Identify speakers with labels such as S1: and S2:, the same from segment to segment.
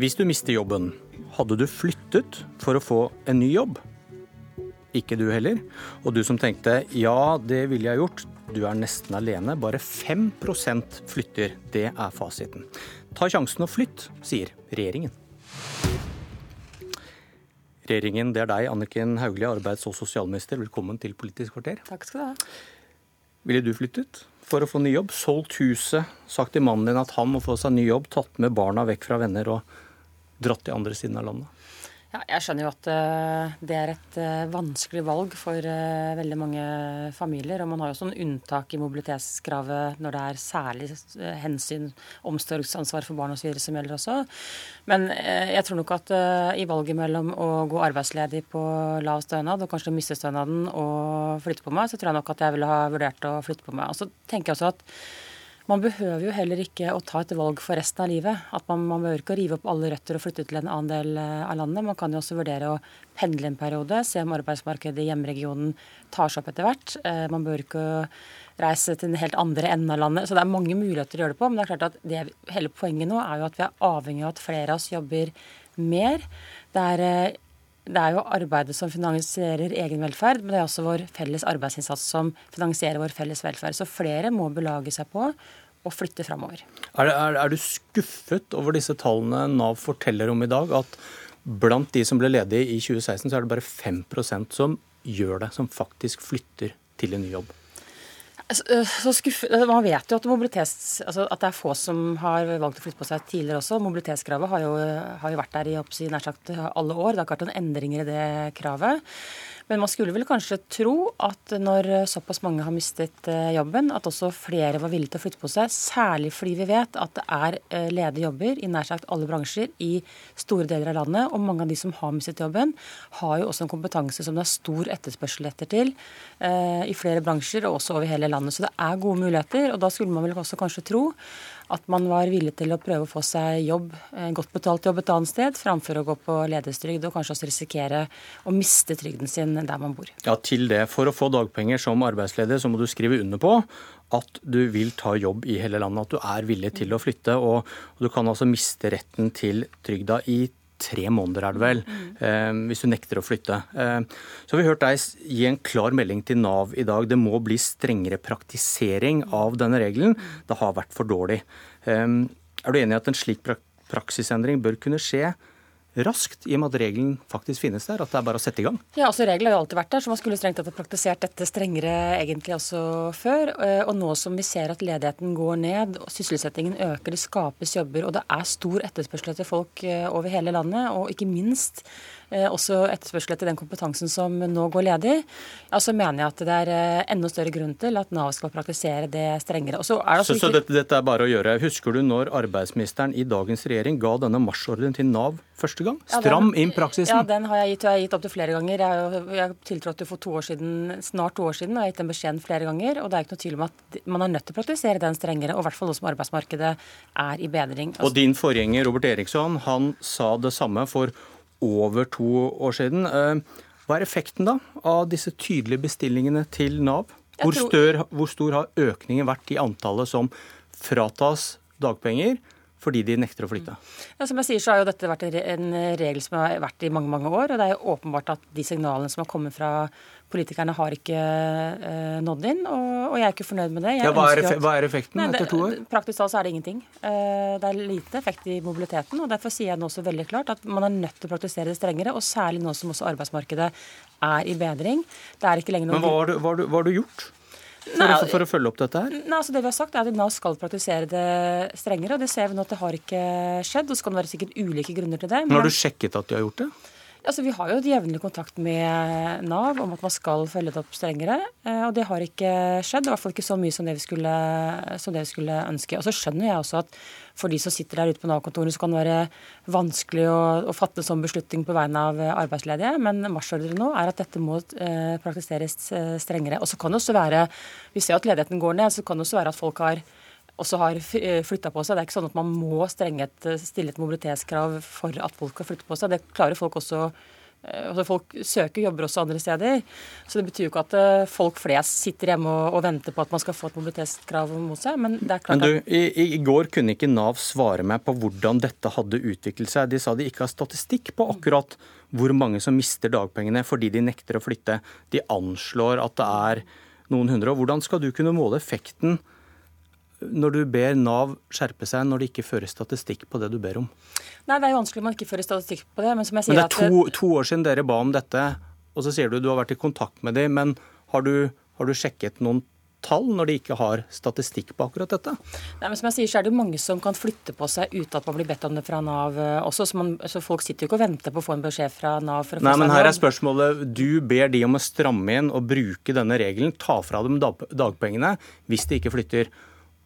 S1: Hvis du mister jobben, hadde du flyttet for å få en ny jobb? Ikke du heller. Og du som tenkte ja, det ville jeg gjort, du er nesten alene. Bare 5% flytter. Det er fasiten. Ta sjansen og flytt, sier regjeringen. Regjeringen, det er deg, Anniken Hauglie, arbeids- og sosialminister. Velkommen til Politisk kvarter.
S2: Takk skal du ha.
S1: Ville du flyttet for å få ny jobb? Solgt huset, sagt til mannen din at han må få seg ny jobb, tatt med barna vekk fra venner og dratt til andre siden av landet?
S2: Ja, jeg skjønner jo at uh, det er et uh, vanskelig valg for uh, veldig mange familier. Og man har jo sånn unntak i mobilitetskravet når det er særlig hensyn, omsorgsansvar for barn osv. som gjelder også. Men jeg tror nok at i valget mellom å gå arbeidsledig på lav stønad og kanskje miste stønaden og flytte på meg, så tror jeg nok at jeg ville ha vurdert å flytte på meg. Og så tenker jeg også at man behøver jo heller ikke å ta et valg for resten av livet. At man, man behøver ikke å rive opp alle røtter og flytte til en annen del eh, av landet. Man kan jo også vurdere å pendle en periode, se om arbeidsmarkedet i hjemregionen tar seg opp etter hvert. Eh, man bør ikke reise til den helt andre enden av landet. Så det er mange muligheter å gjøre det på. Men det er klart at det, hele poenget nå er jo at vi er avhengig av at flere av oss jobber mer. Det er eh, det er jo arbeidet som finansierer egen velferd, men det er også vår felles arbeidsinnsats som finansierer vår felles velferd. Så flere må belage seg på å flytte framover.
S1: Er, er, er, du skuffet over disse tallene Nav forteller om i dag? At blant de som ble ledige i 2016, så er det bare 5% som gjør det, som faktisk flytter til en ny jobb?
S2: Eh, så skuff, eh, Man vet jo at, altså at, det er få som har valgt å flytte på seg tidligere også. Mobilitetskravet har jo, har jo vært der i nær sagt alle år. Det har ikke vært noen endringer i det kravet. Men man skulle vel kanskje tro at når såpass mange har mistet eh, jobben, at også flere var villige til å flytte på seg. Særlig fordi vi vet at det er eh, ledige jobber i nær sagt alle bransjer i store deler av landet. Og mange av de som har mistet jobben, har jo også en kompetanse som det er stor etterspørsel etter til eh, i flere bransjer og også over hele landet. Så det er gode muligheter. Og da skulle man vel også kanskje tro at man var villig til å prøve å få seg jobb, godt betalt jobb et annet sted, framfor å gå på ledighetstrygd og kanskje også risikere å miste trygden sin der man bor.
S1: Ja, til det. For å få dagpenger som arbeidsledig, så må du skrive under på at du vil ta jobb i hele landet, at du er villig til å flytte. Og, du kan altså miste retten til trygda i tre måneder, er det vel, mm. hvis du nekter å flytte. Eh, så har vi hørt deg gi en klar melding til Nav i dag. Det må bli strengere praktisering av denne regelen. Det har vært for dårlig. Eh, er du enig i at en slik praksisendring bør kunne skje raskt, i og med at regelen faktisk finnes der? At det er bare å sette i gang?
S2: Ja, altså Regelen har jo alltid vært der, så man skulle strengt tatt ha praktisert dette strengere egentlig også før. Eh, og nå som vi ser at ledigheten går ned, sysselsettingen øker, det skapes jobber, og det er stor etterspørsel etter folk eh, over hele landet, og ikke minst også etterspørsel etter den kompetansen som nå går ledig, ja, så mener jeg at det er eh, enda større grunn til at Nav skal praktisere det strengere.
S1: så, det så, så dette, dette, er bare å gjøre. Husker du når arbeidsministeren i dagens regjering ga denne marsjordren til Nav første gang? Stram inn praksisen.
S2: Ja, den har jeg gitt, og jeg har gitt opptil flere ganger. Jeg, jeg tiltrådte for to år siden, snart to år siden og jeg har gitt den beskjeden flere ganger. Og det er ikke noe tvil om at man er nødt til å praktisere den strengere, og i hvert fall nå som arbeidsmarkedet er i bedring.
S1: Altså, og din forgjenger Robert Eriksson, han sa det samme. for over to år siden. Eh, hva er effekten da av disse tydelige bestillingene til Nav? Hvor, stør, hvor stor har økningen vært i antallet som fratas dagpenger fordi de nekter å flytte?
S2: Ja, som jeg sier, så har jo dette vært en regel som har vært i mange mange år. og Det er jo åpenbart at de signalene som har kommet fra politikerne har ikke uh, nådd inn, og, og, jeg er ikke fornøyd med det.
S1: Ja, hva, er at, hva, er effekten nei, etter to år?
S2: Praktisk talt så er det ingenting. Uh, det er lite effekt i mobiliteten. og Derfor sier jeg nå også veldig klart at man er nødt til å praktisere det strengere, og særlig nå som også arbeidsmarkedet er i bedring. Det er ikke lenger
S1: noe Men hva har du, hva har du, hva har du gjort? For, nei, for, å følge opp dette her?
S2: Nei, altså det vi har sagt er at Nav skal praktisere det strengere. og Det ser vi nå at det har ikke skjedd. og Så kan det være sikkert ulike grunner til det.
S1: Men Har du sjekket at de har gjort det?
S2: Altså, vi har jo et jevnlig kontakt med Nav om at man skal følge det opp strengere. Eh, og det har ikke skjedd. I hvert fall ikke så mye som det vi skulle, det vi skulle ønske. Og så skjønner jeg også at for de som sitter der ute på Nav-kontoret, så kan det være vanskelig å, å fatte en sånn beslutning på vegne av arbeidsledige. Men marsjordren nå er at dette må eh, praktiseres eh, strengere. Og så kan det også være Vi ser at ledigheten går ned, så kan det også være at folk har også har eh, flytta på seg. Det er ikke sånn at man må strenget, stille et mobilitetskrav for at folk skal flytte på seg. Det klarer folk også Eh, altså folk søker jobber også andre steder. Så det betyr jo ikke at eh, folk flest sitter hjemme og, og venter på at man skal få et mobilitetskrav mot seg. Men det er klart
S1: men du, i, I går kunne ikke Nav svare meg på hvordan dette hadde utviklet seg. De sa de ikke har statistikk på akkurat hvor mange som mister dagpengene fordi de nekter å flytte. De anslår at det er noen hundre. Og hvordan skal du kunne måle effekten når du ber Nav skjerpe seg når det ikke fører statistikk på det du ber om?
S2: Nei, Det er jo vanskelig om man ikke fører statistikk på det. Men som jeg
S1: sier men det er to, to, år siden dere ba om dette, og så sier du du har vært i kontakt med dem. Men har du, har du sjekket noen tall når de ikke har statistikk på akkurat dette?
S2: Nei, men som jeg sier, så er det jo mange som kan flytte på seg uten at man blir bedt om det fra Nav eh, også. Så, man, så folk sitter jo ikke og venter på å få en beskjed fra Nav. for å få
S1: Nei, men her er spørsmålet. Du ber de om å stramme inn og bruke denne regelen. Ta fra dem dagpengene hvis de ikke flytter.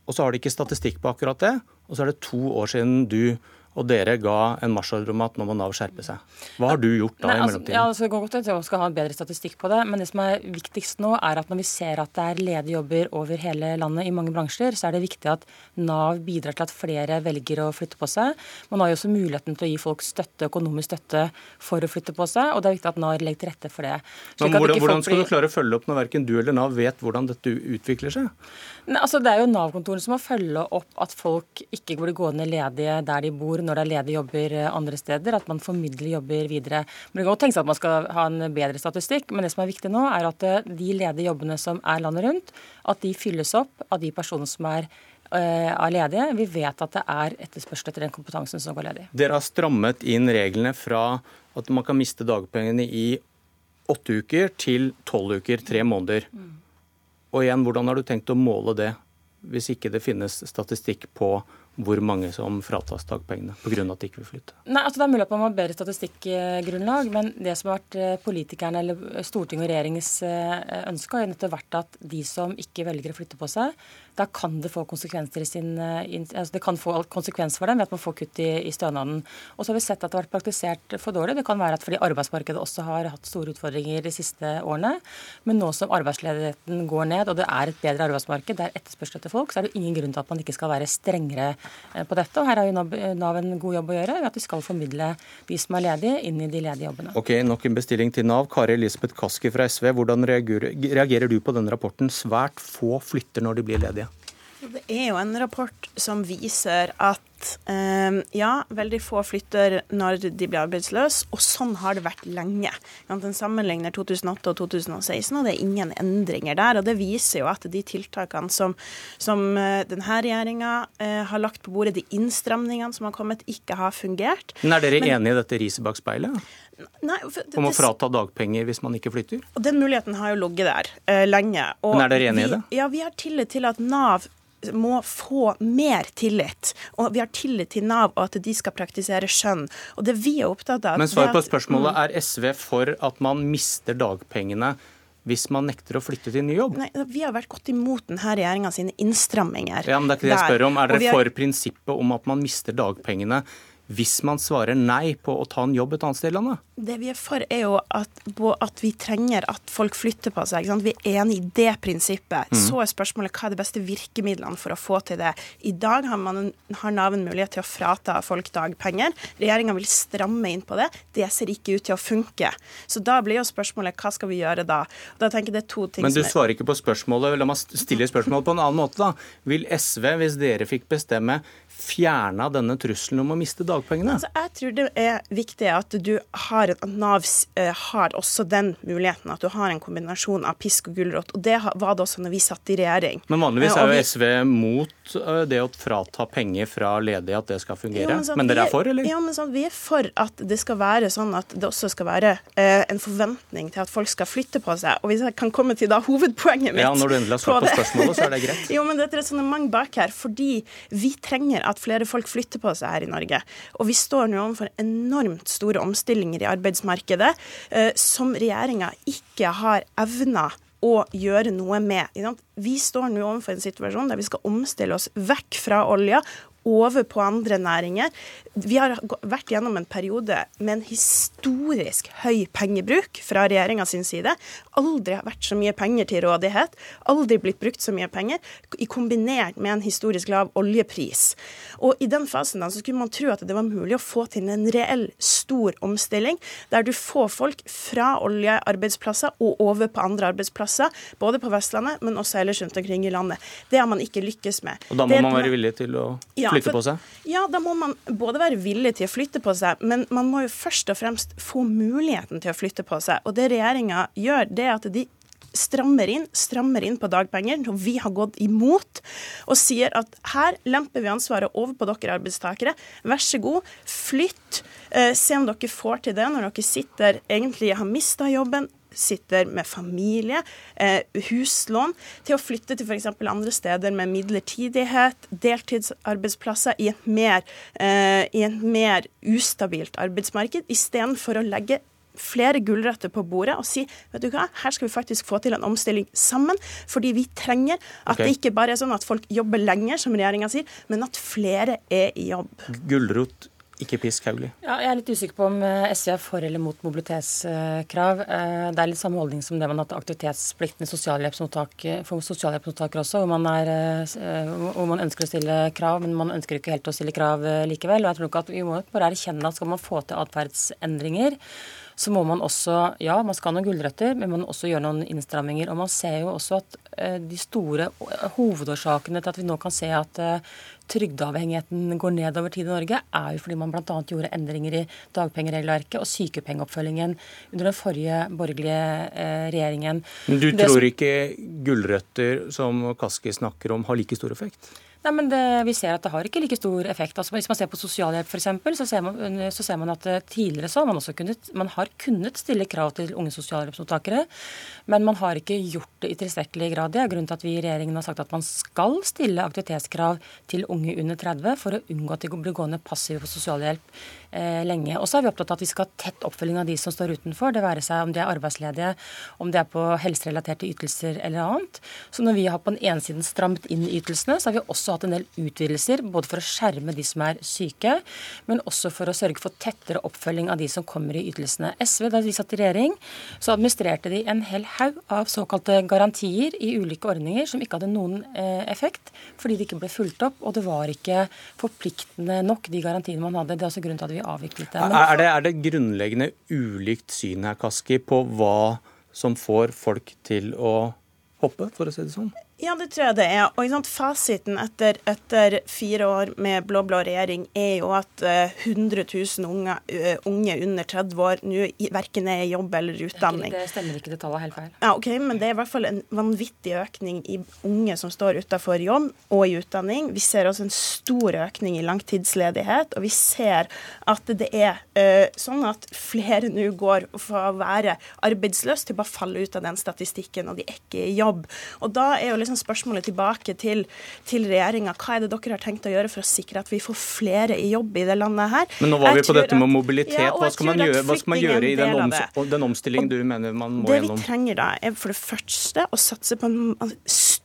S1: Og så har de ikke statistikk på akkurat det. Og så er det to år siden du og dere ga en marsjordre om at nå må Nav skjerpe seg. Hva har du gjort da Nei,
S2: i
S1: altså, mellomtiden?
S2: Ja, altså, det går godt at jeg skal ha en bedre statistikk på det, men det som er viktigst nå, er at når vi ser at det er ledige jobber over hele landet i mange bransjer, så er det viktig at Nav bidrar til at flere velger å flytte på seg. Man har jo også muligheten til å gi folk støtte, økonomisk støtte for å flytte på seg, og det er viktig at Nav legger til rette for det.
S1: Men hvordan, hvordan skal du klare å følge opp når verken du eller Nav vet hvordan dette utvikler seg?
S2: Nei, altså Det er jo Nav-kontorene som må følge opp at folk ikke blir gående ledige der de bor når det er ledige jobber eh, andre steder. At man formidler jobber videre. Men Det kan godt tenkes at man skal ha en bedre statistikk, men det som er viktig nå, er at eh, de ledige jobbene som er landet rundt, at de fylles opp av de personene som er eh, er ledige. Vi vet at det er etterspørsel etter den kompetansen som går ledig.
S1: Dere har strammet inn reglene fra at man kan miste dagpengene i åtte uker til tolv uker, tre måneder. Mm. Og igjen, hvordan har du tenkt å måle det, hvis ikke det finnes statistikk på hvor mange som fratas dagpengene pga. at de ikke vil flytte?
S2: Nei, altså Det er mulig at man må ha bedre statistikkgrunnlag, men det som har vært eh, politikerne eller Stortinget og regjeringens eh, ønske, har jo nettopp vært at de som ikke velger å flytte på seg, da kan det få konsekvenser i sin, eh, altså det kan få konsekvenser for dem ved at man får kutt i, i, stønaden. Og så har vi sett at det har vært praktisert for dårlig. Det kan være at fordi arbeidsmarkedet også har hatt store utfordringer de siste årene. Men nå som arbeidsledigheten går ned, og det er et bedre arbeidsmarked, det er etterspørsel etter folk, så er det ingen grunn til at man ikke skal være strengere Eh, på dette. Og her har jo Nav en god jobb å gjøre, at de skal formidle de som er ledige, inn i de ledige jobbene.
S1: Ok, Nok en bestilling til Nav. Kari Elisabeth Kaski fra SV, hvordan reagerer du på denne rapporten? Svært få flytter når de blir ledige.
S3: Det er jo en rapport som viser at eh, ja, veldig få flytter når de blir arbeidsløse, og sånn har det vært lenge. Den sammenligner 2008 og 2016, og det er ingen endringer der. og Det viser jo at de tiltakene som, som uh, denne regjeringa eh, har lagt på bordet, de innstramningene som har kommet, ikke har fungert.
S1: Men Er dere Men, enig i dette riset bak speilet? Nei, det, Om å frata dagpenger hvis man ikke flytter?
S3: Og Den muligheten har jo ligget der uh, lenge.
S1: Men Er dere enig i det?
S3: Ja, Vi har tillit til at Nav må få mer tillit. Og vi har tillit til Nav og at de skal praktisere skjønn. Og det vi er opptatt av
S1: Men svaret på spørsmålet, mm. er SV for at man mister dagpengene hvis man nekter å flytte til ny jobb?
S3: Nei, Vi har vært godt imot denne regjeringa sine innstramminger.
S1: Ja, men det er ikke det jeg spør om. Er dere har... for prinsippet om at man mister dagpengene hvis man svarer nei på å ta en jobb et annet sted i landet?
S3: Det vi er for, er jo at, at vi trenger at folk flytter på seg. Vi er enig i det prinsippet. Mm. Så er spørsmålet hva er de beste virkemidlene for å få til det. I dag har, man, har Nav en mulighet til å frata folk dagpenger. Regjeringa vil stramme inn på det. Det ser ikke ut til å funke. Så da blir jo spørsmålet hva skal vi gjøre da? Da tenker jeg det er to ting
S1: Men du svarer ikke på spørsmålet. La meg stille spørsmålet på en annen måte. da. Vil SV, hvis dere fikk bestemme, fjerna denne trusselen om å miste dagpengene?
S3: Altså, jeg tror det er viktig at du har at Nav uh, har også den muligheten. At du har en kombinasjon av pisk og gulrot. Og det var det også når vi satt i regjering.
S1: Men vanligvis er jo SV mot uh, det å frata penger fra ledige, at det skal fungere. Jo, men, sånn, men, dere er for, eller?
S3: Ja, men sånn, vi er for at det skal være sånn at det også skal være uh, en forventning til at folk skal flytte på seg. Og hvis jeg kan komme til da hovedpoenget mitt
S1: Ja, når du endelig har svart på, på spørsmålet, så er det greit.
S3: jo, men det er et resonnement bak her. Fordi vi trenger at flere folk flytter på seg her i Norge. Og vi står nå overfor enormt store omstillinger i arbeidsmarkedet eh, som regjeringa ikke har evna å gjøre noe med. Vi står nå overfor en situasjon der vi skal omstille oss vekk fra olja over på andre næringer. Vi har vært gjennom en periode med en historisk høy pengebruk fra regjeringa sin side. Aldri har vært så mye penger til rådighet. Aldri blitt brukt så mye penger. i Kombinert med en historisk lav oljepris. Og i den fasen da, så skulle man tro at det var mulig å få til en reell stor omstilling, der du får folk fra oljearbeidsplasser og over på andre arbeidsplasser, både på Vestlandet, men også ellers rundt omkring i landet. Det har man ikke lykkes med.
S1: Og da må man være villig til å ja, for, på seg?
S3: Ja, da må man både være villig til å flytte på seg, men man må jo først og fremst få muligheten til å flytte på seg. Og det regjeringa gjør, det er at de strammer inn, strammer inn på dagpenger når vi har gått imot og sier at her lemper vi ansvaret over på dere arbeidstakere. Vær så god, flytt. Eh, se om dere får til det når dere sitter egentlig har mista jobben sitter med familie, eh, huslån, til å flytte til f.eks. andre steder med midlertidighet, deltidsarbeidsplasser i et mer, eh, i et mer ustabilt arbeidsmarked, istedenfor å legge flere gulrøtter på bordet og si vet du hva, her skal vi faktisk få til en omstilling sammen. Fordi vi trenger at okay. det ikke bare er sånn at folk jobber lenger, som regjeringa sier, men at flere er i jobb.
S1: Gulrot ikke pisk, Hauglie.
S2: Ja, jeg er litt usikker på om eh, SV er for eller mot mobilitetskrav. Eh, det er litt samme holdning som det man har hatt aktivitetsplikten sosialhjelpsmottak, for sosialhjelpsmottakere også, hvor man, er, eh, hvor man, ønsker å stille krav, men man ønsker ikke helt å stille krav likevel. Og jeg tror nok at Vi må bare erkjenne at skal man få til atferdsendringer, så må man også Ja, man skal ha noen gulrøtter, men man må også gjøre noen innstramminger. Og man ser jo også at de store hovedårsakene til at vi nå kan se at trygdeavhengigheten går ned over tid i Norge, er jo fordi man bl.a. gjorde endringer i dagpengeregelverket og sykepengeoppfølgingen under den forrige borgerlige eh, regjeringen.
S1: Men du tror ikke gulrøtter, som Kaski snakker om, har like stor effekt?
S2: Nei, men det, Vi ser at det har ikke like stor effekt. Altså, hvis man ser på sosialhjelp f.eks., så, man, så ser man at eh, tidligere så har man også kunnet, man har kunnet stille krav til unge sosialhjelpsmottakere, men man har ikke gjort det i tilstrekkelig grad. Det er grunnen til at vi i regjeringen har sagt at man skal stille aktivitetskrav til unge under 30 for å unngå at de blir gående passive på sosialhjelp eh, lenge. Og så er vi opptatt av at vi skal ha tett oppfølging av de som står utenfor, det være seg om de er arbeidsledige, om de er på helserelaterte ytelser eller annet. Så når vi har på den ene siden stramt inn ytelsene, så har vi også hatt en del utvidelser, både for å skjerme de som er syke, men også for å sørge for tettere oppfølging av de som kommer i ytelsene. SV, da de satt i regjering, så administrerte de en hel haug av såkalte garantier i ulike ordninger som ikke hadde noen eh, effekt, fordi de ikke ble fulgt opp, og det var ikke forpliktende nok, de garantiene man hadde. Det er også grunnen til at vi avviklet det.
S1: Men... Er, det er det grunnleggende ulikt syn her, Kaski, på hva som får folk til å hoppe, for å si det sånn?
S3: Ja, det tror jeg det er. Og sant, Fasiten etter, etter, fire år med blå-blå regjering er jo at uh, 100 000 unge, uh, unge, under 30 år nå verken er i jobb eller utdanning.
S2: Det stemmer ikke, det tallet er helt feil.
S3: Ja, ok, Men det er i hvert fall en vanvittig økning i unge som står utenfor jobb og i utdanning. Vi ser også en stor økning i langtidsledighet, og vi ser at det er uh, sånn at flere nå går fra å være arbeidsløse til bare falle ut av den statistikken, og de er ikke i jobb. Og da er jo liksom spørsmålet tilbake til, til regjeringa. Hva er det dere har tenkt å gjøre for å sikre at vi får flere i jobb i det landet her?
S1: Men nå var vi på dette med mobilitet. Ja, hva, skal gjøre, hva, skal man gjøre, i den, oms den omstillingen du mener man må
S3: det
S1: gjennom?
S3: Det vi trenger da, er for det første å satse på en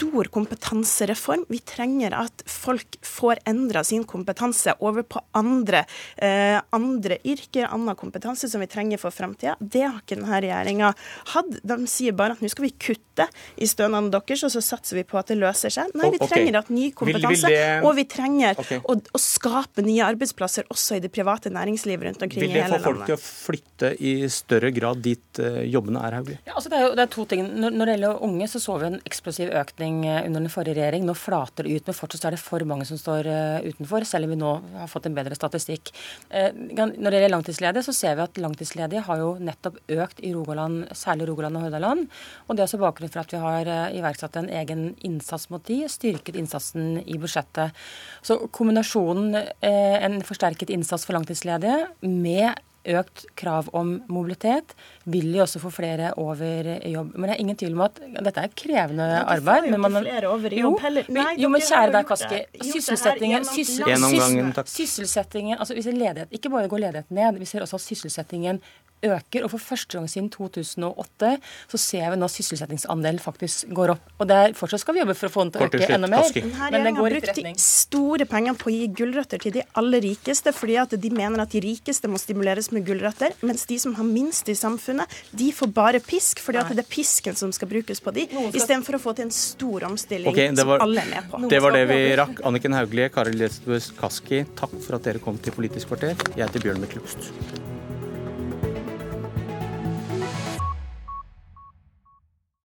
S3: stor kompetansereform. Vi trenger at folk får endra sin kompetanse over på andre, eh, andre yrker, annen kompetanse som vi trenger for framtida. Det har ikke denne regjeringa hatt. De sier bare at nå skal vi kutte i stønaden deres, og så satser vi på at det løser seg. Nei, vi trenger at ny kompetanse, vil, vil det... og vi trenger okay. å, å, skape nye arbeidsplasser også i det private næringslivet rundt omkring i hele landet.
S1: Vil det få folk til å flytte i større grad dit uh, jobbene er, Hauglie?
S2: Ja, altså det, er det er to ting. Når, når, det gjelder unge, så så vi en eksplosiv økning eh, under den forrige regjering. Nå flater det ut, men fortsatt er det for mange som står uh, utenfor, selv om vi nå har fått en bedre statistikk. Uh, når det gjelder langtidsledige, så ser vi at langtidsledige har jo nettopp økt i Rogaland, særlig Rogaland og Hordaland. Og det er også bakgrunnen for at vi har iverksatt en egen innsats mot de, styrket innsatsen i budsjettet. Så kombinasjonen eh, en forsterket innsats for langtidsledige med økt krav om mobilitet vil jo også få flere over i jobb. Men det er ingen tvil om at dette er krevende ja, arbeid.
S3: Men man, flere over i jobb heller.
S2: Nei, jo, men kjære deg, Kaski. Sysselsettingen, syssel, sysselsettingen altså Vi ser ledighet, ikke bare går ledigheten ned, vi ser også at sysselsettingen øker. Og for første gang siden 2008 så ser vi nå sysselsettingsandelen faktisk går opp. Og der fortsatt skal vi jobbe for å få den til å øke enda mer.
S3: Men det går i retning. store penger på å gi gulrøtter til de aller rikeste, fordi at de mener at de rikeste må stimuleres med gulrøtter, mens de som har minst i samfunnet, de får bare pisk, fordi at det er pisken som skal brukes på de, istedenfor å få til en stor omstilling okay, var, som alle er med på.
S1: Det var det vi rakk. Anniken Hauglie, Kari Lesbøs Kaski, takk for at dere kom til Politisk kvarter. Jeg heter Bjørn Myklebust.